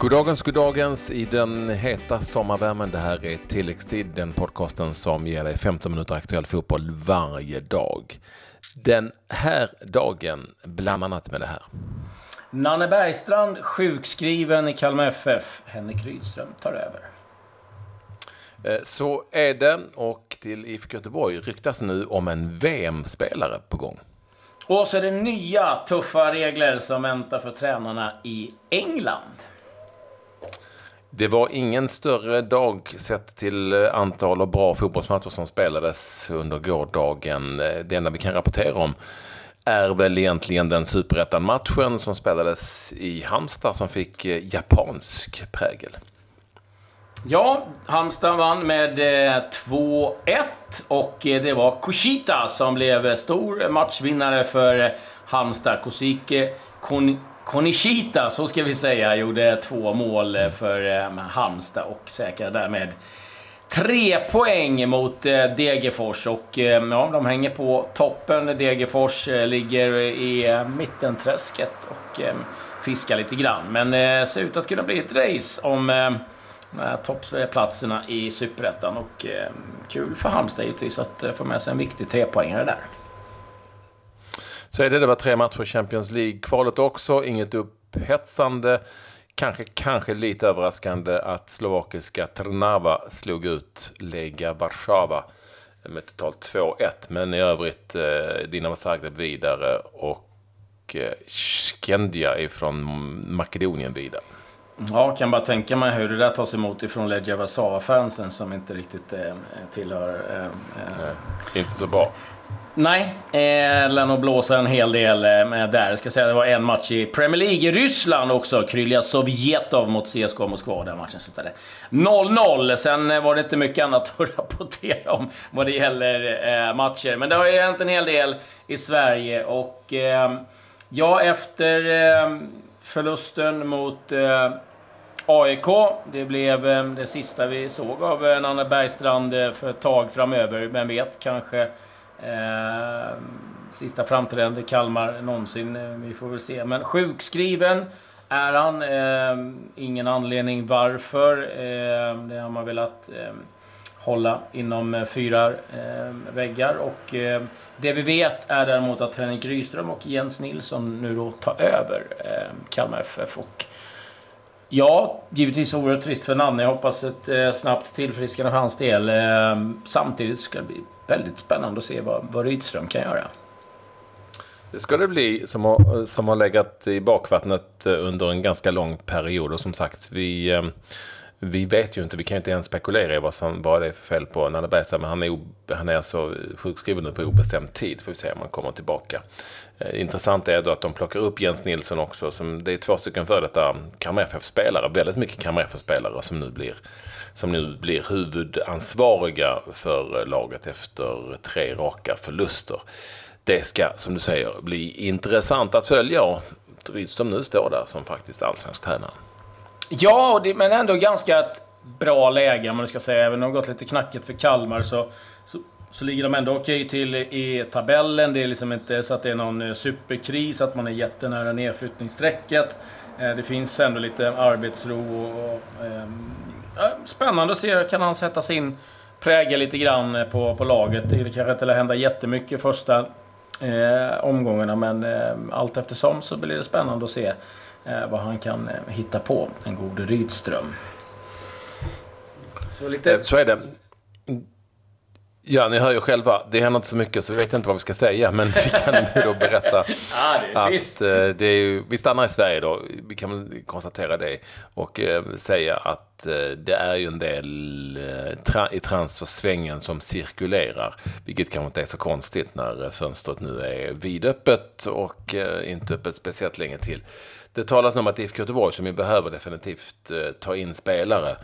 Goddagens, goddagens i den heta sommarvärmen. Det här är tilläggstid, den podcasten som ger dig 15 minuter aktuell fotboll varje dag. Den här dagen, bland annat med det här. Nanne Bergstrand sjukskriven i Kalmar FF. Henrik Rydström tar över. Eh, så är det och till IFK Göteborg ryktas nu om en VM-spelare på gång. Och så är det nya tuffa regler som väntar för tränarna i England. Det var ingen större dag sett till eh, antal och bra fotbollsmatcher som spelades under gårdagen. Eh, det enda vi kan rapportera om är väl egentligen den superettan-matchen som spelades i Halmstad som fick eh, japansk prägel. Ja, Halmstad vann med 2-1 och det var Kushita som blev stor matchvinnare för Halmstad. Kosike Konishita, så ska vi säga, gjorde två mål för eh, Halmstad och säkrade därmed tre poäng mot eh, Degerfors. Och eh, ja, de hänger på toppen. Degerfors ligger i mittenträsket och fiskar lite grann. Men det ser ut att kunna bli ett race om toppplatserna i Superettan. Och kul för Halmstad givetvis att få med sig en viktig trepoängare där. Så är det, det var tre matcher i Champions League-kvalet också. Inget upphetsande. Kanske, kanske lite överraskande att slovakiska Trnava slog ut Lega Warszawa med totalt 2-1. Men i övrigt eh, Dinamo Zagreb vidare och eh, Skendia ifrån Makedonien vidare. Ja, kan bara tänka mig hur det där tas emot ifrån Legia Warszawa-fansen som inte riktigt eh, tillhör... Eh, eh. inte så bra. Nej, eh, lär nog blåsa en hel del eh, där. Jag ska säga det var en match i Premier League i Ryssland också. Krylja Sovjetov mot CSKA Moskva. Den matchen slutade 0-0. Sen eh, var det inte mycket annat att rapportera om vad det gäller eh, matcher. Men det har ju hänt en hel del i Sverige och eh, ja, efter eh, förlusten mot eh, AIK. Det blev eh, det sista vi såg av eh, Nanne Bergstrand eh, för ett tag framöver. Vem vet, kanske Ehm, sista framträdande Kalmar någonsin. Eh, vi får väl se. Men sjukskriven är han. Eh, ingen anledning varför. Eh, det har man velat eh, hålla inom eh, fyra ehm, väggar. Och ehm, det vi vet är däremot att Henrik Rydström och Jens Nilsson nu då tar över Kalmar FF. Och Ja, givetvis oerhört trist för Nanne. Jag hoppas ett eh, snabbt tillfrisknande för hans del. Eh, samtidigt ska det bli väldigt spännande att se vad, vad Rydström kan göra. Det ska det bli som har, som har legat i bakvattnet eh, under en ganska lång period. Och som sagt, vi, eh, vi vet ju inte, vi kan ju inte ens spekulera i vad, som, vad det är för fel på Nanne Bergström. Men han är, han är alltså sjukskriven nu på obestämd tid. Får vi se om han kommer tillbaka. Eh, intressant är då att de plockar upp Jens Nilsson också. Som, det är två stycken före detta Kalmar FF-spelare. Väldigt mycket Kalmar FF-spelare som nu blir som nu blir huvudansvariga för laget efter tre raka förluster. Det ska, som du säger, bli intressant att följa Rydström nu står där som faktiskt allsvensk tränare. Ja, men ändå ganska ett bra läge om man ska säga. Även om det har gått lite knackigt för Kalmar så, så, så ligger de ändå okej till i tabellen. Det är liksom inte så att det är någon eh, superkris, att man är jättenära nedflyttningsstrecket. Eh, det finns ändå lite arbetsro och, ehm, spännande att se. Kan han sätta sin prägel lite grann på, på laget? Det kanske inte lär hända jättemycket första eh, omgångarna men eh, allt eftersom så blir det spännande att se eh, vad han kan eh, hitta på, den gode Rydström. Så, lite... Eh, så är det. Ja, ni hör ju själva. Det händer inte så mycket så vi vet inte vad vi ska säga. Men vi kan ju då berätta ah, att eh, det är ju, vi stannar i Sverige då. Vi kan väl konstatera det. Och eh, säga att eh, det är ju en del eh, tra i transfersvängen som cirkulerar. Vilket kanske inte är så konstigt när fönstret nu är vidöppet och eh, inte öppet speciellt länge till. Det talas om att IFK Göteborg som ju behöver definitivt eh, ta in spelare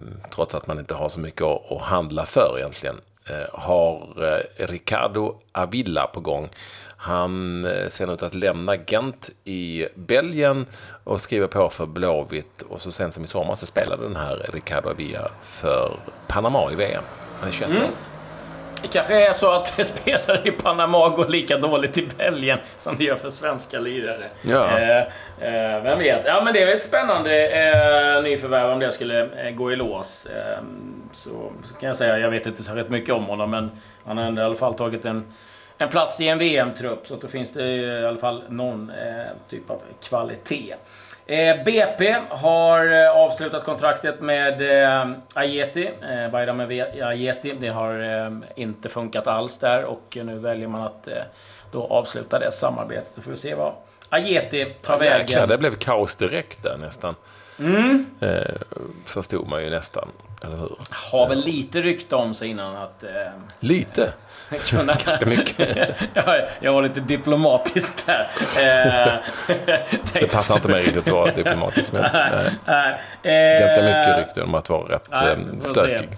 mm, trots att man inte har så mycket att handla för egentligen. Eh, har eh, Ricardo Avila på gång. Han eh, ser ut att lämna Gent i Belgien och skriver på för Blåvitt. Och så sent som i sommar så spelade den här Ricardo Avila för Panama i VM. Han är 21 mm. Det kanske är så att spelare i Panama går lika dåligt i Belgien som det gör för svenska lirare. Ja. Eh, eh, vem vet? Ja, men det är ett spännande eh, nyförvärv om det skulle eh, gå i lås. Eh, så, så kan jag säga, jag vet inte särskilt mycket om honom, men han har i alla fall tagit en, en plats i en VM-trupp. Så då finns det i alla fall någon eh, typ av kvalitet. Eh, BP har eh, avslutat kontraktet med eh, Ajeti, eh, Bayram Ajeti. Det har eh, inte funkat alls där och nu väljer man att eh, då avsluta det samarbetet. Då får vi se vad Ajeti tar Ja, vägen. jäklar, det blev kaos direkt där nästan. Mm. Eh, förstod man ju nästan, eller hur? Har väl lite rykte om sig innan att eh, Lite. kunna... Ganska mycket. ja, jag var lite diplomatisk där. Eh, Det passar inte mig riktigt bra diplomatiskt, men eh, eh, ganska mycket rykten om att vara rätt Nej, eh, stökig.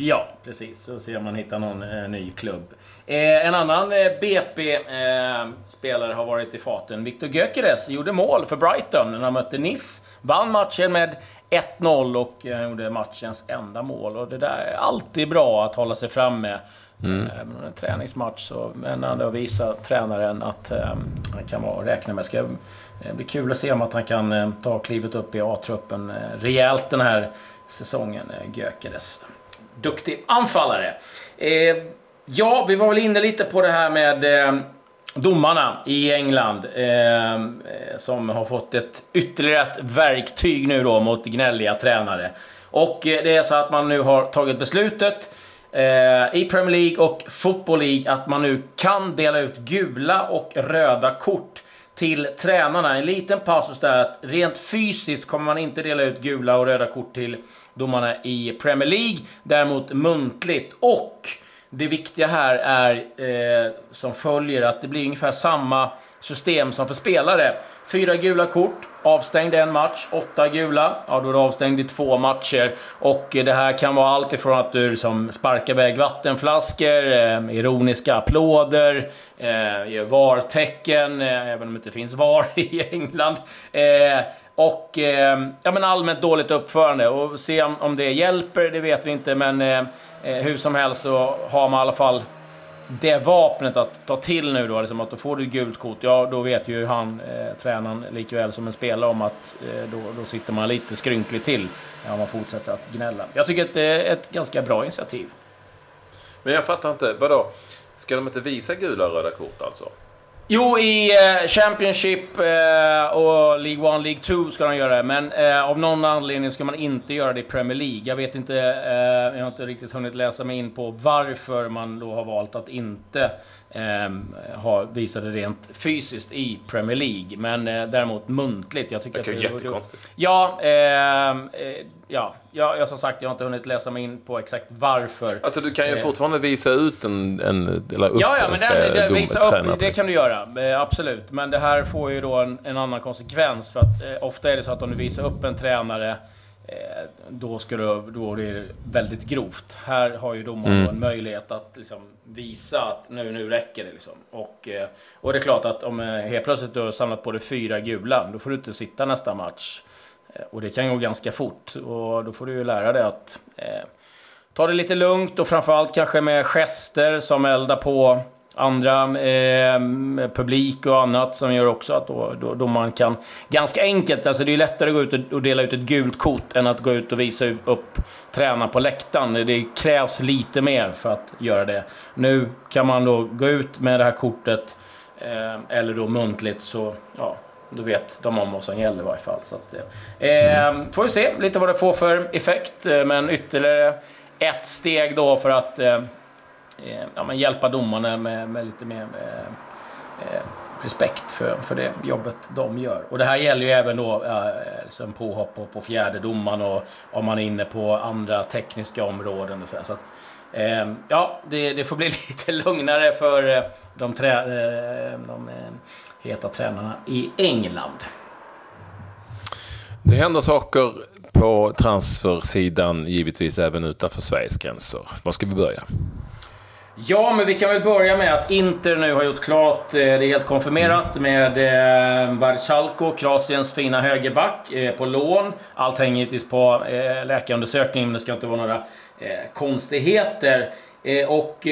Eh, Ja, precis. Så ser om man hittar någon eh, ny klubb. Eh, en annan eh, BP-spelare har varit i farten. Victor Gyökeres gjorde mål för Brighton när han mötte Nice. Vann matchen med 1-0 och eh, gjorde matchens enda mål. Och det där är alltid bra att hålla sig framme. Mm. Även om det är en träningsmatch så men ändå visar tränaren att eh, han kan vara räkna med. Ska, eh, det blir kul att se om att han kan eh, ta klivet upp i A-truppen eh, rejält den här säsongen, eh, Gyökeres. Duktig anfallare. Eh, ja, vi var väl inne lite på det här med eh, domarna i England. Eh, eh, som har fått ett ytterligare ett verktyg nu då mot gnälliga tränare. Och eh, det är så att man nu har tagit beslutet eh, i Premier League och Football League att man nu kan dela ut gula och röda kort till tränarna. En liten passus där att rent fysiskt kommer man inte dela ut gula och röda kort till domarna i Premier League. Däremot muntligt. Och det viktiga här är eh, som följer att det blir ungefär samma system som för spelare. Fyra gula kort, avstängd en match, åtta gula, ja då är du avstängd i två matcher. Och eh, det här kan vara allt ifrån att du liksom sparkar iväg vattenflaskor, eh, ironiska applåder, eh, gör VAR-tecken, eh, även om det inte finns VAR i England. Eh, och eh, ja, men allmänt dåligt uppförande. Och se om, om det hjälper, det vet vi inte. Men eh, eh hur som helst så har man i alla fall det vapnet att ta till nu då. Liksom att då får du gult kort. Ja, då vet ju han, eh, tränaren, likväl som en spelare om att eh, då, då sitter man lite skrynkligt till. Ja, om man fortsätter att gnälla. Jag tycker att det är ett ganska bra initiativ. Men jag fattar inte, vadå? Ska de inte visa gula och röda kort alltså? Jo, i eh, Championship eh, och League 1, League 2 ska de göra det. Men eh, av någon anledning ska man inte göra det i Premier League. Jag vet inte, eh, jag har inte riktigt hunnit läsa mig in på varför man då har valt att inte eh, ha, visa det rent fysiskt i Premier League. Men eh, däremot muntligt. Jag tycker Det kan att det jättekonstigt. Ja, ehm, eh, ja, ja, jag som sagt, jag har inte hunnit läsa mig in på exakt varför. Alltså du kan ju Eh. fortfarande visa ut en, en eller upp Ja, ja, en men det, dom- visa upp, det kan du göra. Eh, absolut. Men det här får ju då en, en annan konsekvens. För att eh, ofta är det så att om du visar upp en tränare då, ska du, då är det väldigt grovt. Här har ju domaren Mm. en möjlighet att liksom visa att nu, nu räcker det. Liksom. Och, eh, och det är klart att om eh, helt plötsligt du har samlat på dig fyra gula, då får du inte sitta nästa match. Eh, Och det kan gå ganska fort. Och då får du ju lära dig att eh, ta det lite lugnt och framförallt kanske med gester som eldar på andra eh, publik och annat som gör också att då, då, då man kan ganska enkelt, alltså det är lättare att gå ut och, och dela ut ett gult kort än att gå ut och visa upp träna på läktaren. Det krävs lite mer för att göra det. Nu kan man då gå ut med det här kortet eh, eller då muntligt så ja, då vet de om vad som gäller i varje fall. Så att, eh, får vi se lite vad det får för effekt. eh, Men ytterligare ett steg då för att eh, eh, Eh, ja, men hjälpa domarna med, med lite mer eh, eh, respekt för, för det jobbet de gör. Och det här gäller ju även då eh, som påhopp på, på fjärde domaren och om man är inne på andra tekniska områden och så, här. så att, eh, Ja, det, det får bli lite lugnare för eh, de, trä, eh, de eh, heta tränarna i England. Det händer saker på transfersidan, givetvis även utanför Sveriges gränser. Var ska vi börja? Ja, men vi kan väl börja med att Inter nu har gjort klart, eh, det är helt konfirmerat, med eh, Barcalco, Kroatiens fina högerback, eh, på lån. Allt hänger givetvis på läkarundersökningen, läkarundersökning, men det ska inte vara några konstigheter. Och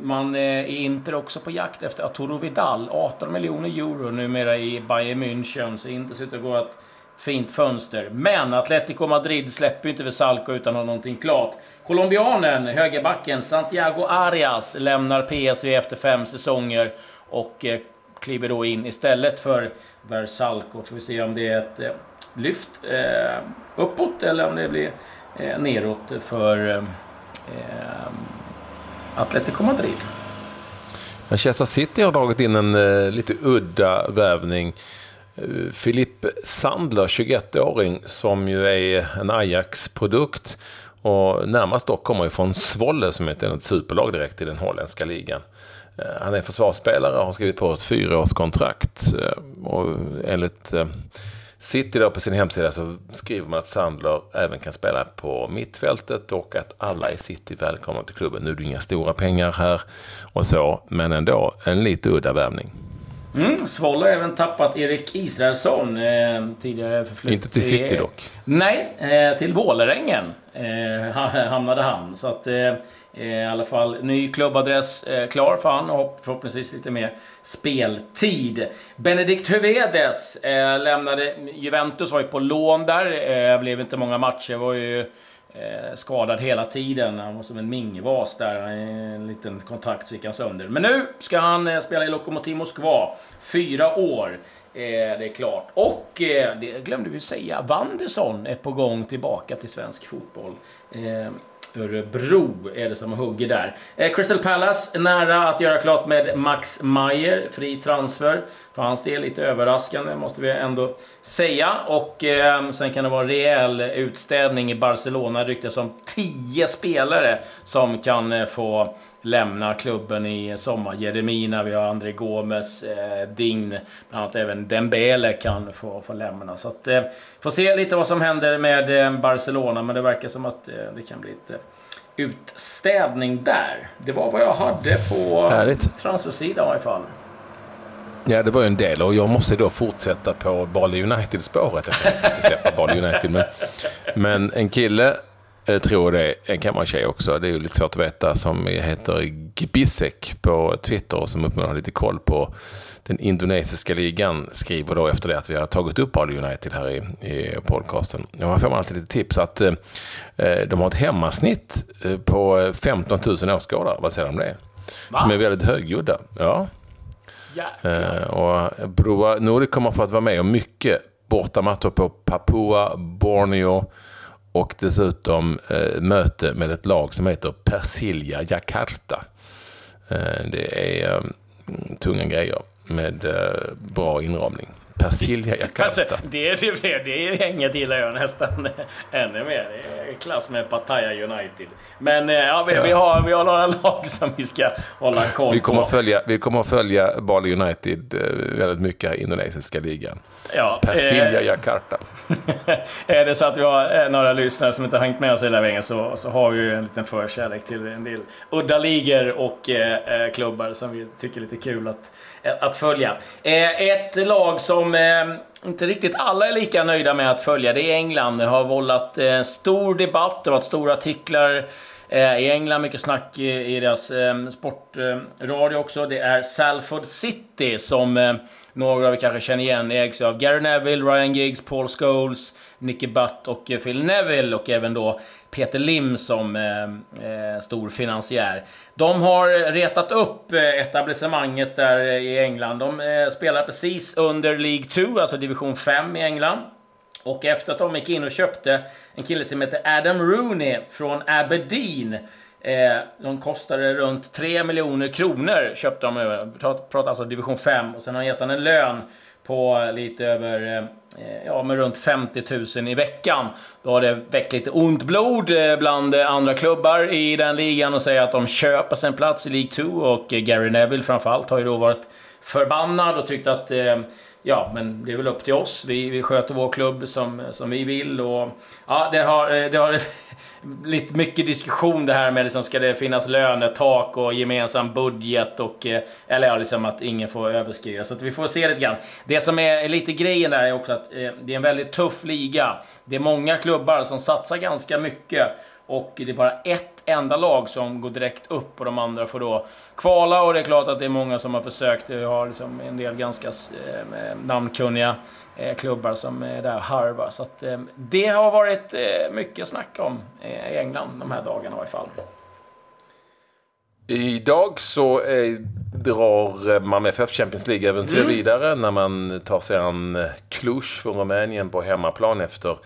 man är Inter också på jakt efter Arturo Vidal. 18 miljoner euro numera i Bayern München. Så Inter ser ut att gå att fint fönster. Men Atletico Madrid släpper ju inte Vesalco utan att ha någonting klart. Colombianen, högerbacken Santiago Arias lämnar PSV efter fem säsonger och eh, kliver då in istället för Versalco. Får vi se om det är ett eh, lyft eh, uppåt eller om det blir eh, neråt för eh, Atletico Madrid. Manchester City har dragit in en eh, lite udda värvning. Eh, Filip Sandler, 21-åring, som ju är en Ajax-produkt. Och närmast dock kommer ifrån Svolle som är ett superlag direkt i den holländska ligan. Eh, han är försvarsspelare och har skrivit på ett fyraårskontrakt. Eh, och enligt City då på sin hemsida så skriver man att Sandler även kan spela på mittfältet och att alla i City välkomna till klubben. Nu är det inga stora pengar här och så, men ändå en lite udda värvning. Mm, Svoll har även tappat Erik Israelsson. Eh, tidigare förflytt. Inte till City dock. Nej, eh, till Vålerengen eh, hamnade han. Så att, eh, i alla fall ny klubbadress eh, klar för han och förhoppningsvis lite mer speltid. Benedikt Hövedes eh, lämnade Juventus, var ju på lån där. Eh, blev inte många matcher, var ju eh, skadad hela tiden. Han var som en mingvas där. En liten kontakt så gick han sönder. Men nu ska han eh, spela i Lokomotiv Moskva. Fyra år. Eh, det är klart. Och eh, det glömde vi säga, Wanderson är på gång tillbaka till svensk fotboll. Eh, Örebro är det som hugger där. Eh, Crystal Palace nära att göra klart med Max Meyer, fri transfer. För hans del lite överraskande måste vi ändå säga. Och eh, sen kan det vara rejäl utstädning i Barcelona. Ryktas om 10 spelare som kan eh, få lämna klubben i sommar. Jeremina, vi har André Gomes, eh, Dign, bland annat även Dembele kan få, få lämna. Så att, eh, får se lite vad som händer med eh, Barcelona, men det verkar som att eh, det kan bli lite utstädning där. Det var vad jag hade på Härligt. transfersidan i alla fall. Ja, det var ju en del och jag måste då fortsätta på Bali United-spåret. Jag ska inte släppa Bali United, men, men en kille jag tror det kan vara tjej också. Det är ju lite svårt att veta. Som heter Gbisek på Twitter och som uppenbarligen har lite koll på den indonesiska ligan. Skriver då efter det att vi har tagit upp Bali United här i, i podcasten. Och här får man alltid lite tips att eh, de har ett hemmasnitt eh, på 15 000 åskådare. Vad säger du om det? Va? Som är väldigt högljudda. Ja. Eh, och Broa Nordic kommer för att vara med om mycket bortamatcher på Papua, Borneo, och dessutom eh, möte med ett lag som heter Persilja Jakarta. Eh, det är eh, tunga grejer med eh, bra inramning. Persilja Jakarta. det, är, typ det, det gänget gillar jag nästan ännu mer. Det är klass med Pattaya United. Men eh, ja, vi, ja. vi, har, vi har några lag som vi ska hålla koll vi kommer på. Följa, vi kommer att följa Bali United eh, väldigt mycket i indonesiska ligan. Ja, Persilja eh, Jakarta. är det så att vi har några lyssnare som inte har hängt med oss hela vägen så, så har vi ju en liten förkärlek till en del udda ligor och eh, klubbar som vi tycker är lite kul att att följa. Eh, ett lag som eh, inte riktigt alla är lika nöjda med att följa, det är England. Det har vållat eh, stor debatt, det har varit stora artiklar Eh, i England, mycket snack i deras ehm, sportradio också. Det är Salford City som ehm, några av er kanske känner igen. Ägs av Gary Neville, Ryan Giggs, Paul Scholes, Nicky Butt och eh, Phil Neville och även då Peter Lim som eh, eh, stor finansiär. De har retat upp eh, etablissemanget där eh, i England. De eh, spelar precis under League 2, alltså division 5 i England. Och efter att de gick in och köpte en kille som heter Adam Rooney från Aberdeen Eh, de kostade runt 3 miljoner kronor köpte de. Pratar alltså division 5 och sen har han gett han en lön på lite över, eh, ja men runt 50 000 i veckan. Då har det väckt lite ont blod eh, bland andra klubbar i den ligan och säger att de köper sig en plats i League 2 och Gary Neville framförallt har ju då varit förbannad och tyckt att eh, ja, men det är väl upp till oss. Vi, vi sköter vår klubb som, som vi vill. Och, ja, det har, eh, det har lite mycket diskussion det här med liksom, ska det finnas lönetak och gemensam budget och eh, eller ja, liksom att ingen får överskrida. Så att vi får se lite grann. Det som är lite grejen där är också att eh, det är en väldigt tuff liga. Det är många klubbar som satsar ganska mycket och det är bara ett enda lag som går direkt upp och de andra får då kvala. Och det är klart att det är många som har försökt. Vi har liksom en del ganska eh, namnkunniga eh, klubbar som är där harvar. Så att, eh, det har varit eh, mycket snack om eh, i England de här dagarna i alla fall. Idag så är, drar Malmö FF Champions League-äventyr mm. vidare när man tar sig an Cluj från Rumänien på hemmaplan efter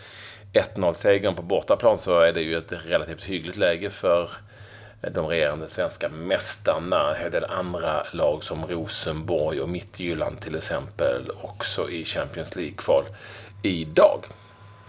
1-0-segern på bortaplan så är det ju ett relativt hyggligt läge för de regerande svenska mästarna. En del andra lag som Rosenborg och Midtjylland till exempel också i Champions League-kval idag.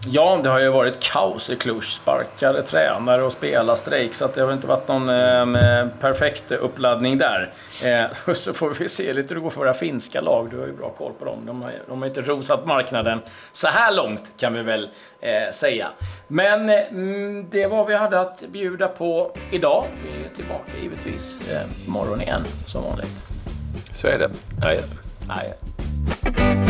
Ja, det har ju varit kaos i Cluj. Sparkade tränare och spelarstrejk. Så att det har inte varit någon eh, perfekt uppladdning där. Eh, så får vi se lite hur det går för våra finska lag. Du har ju bra koll på dem. De har, de har inte rosat marknaden så här långt kan vi väl eh, säga. Men mm, det var vi hade att bjuda på idag. Vi är tillbaka givetvis eh, imorgon igen som vanligt. Så är det. Adjö. Adjö.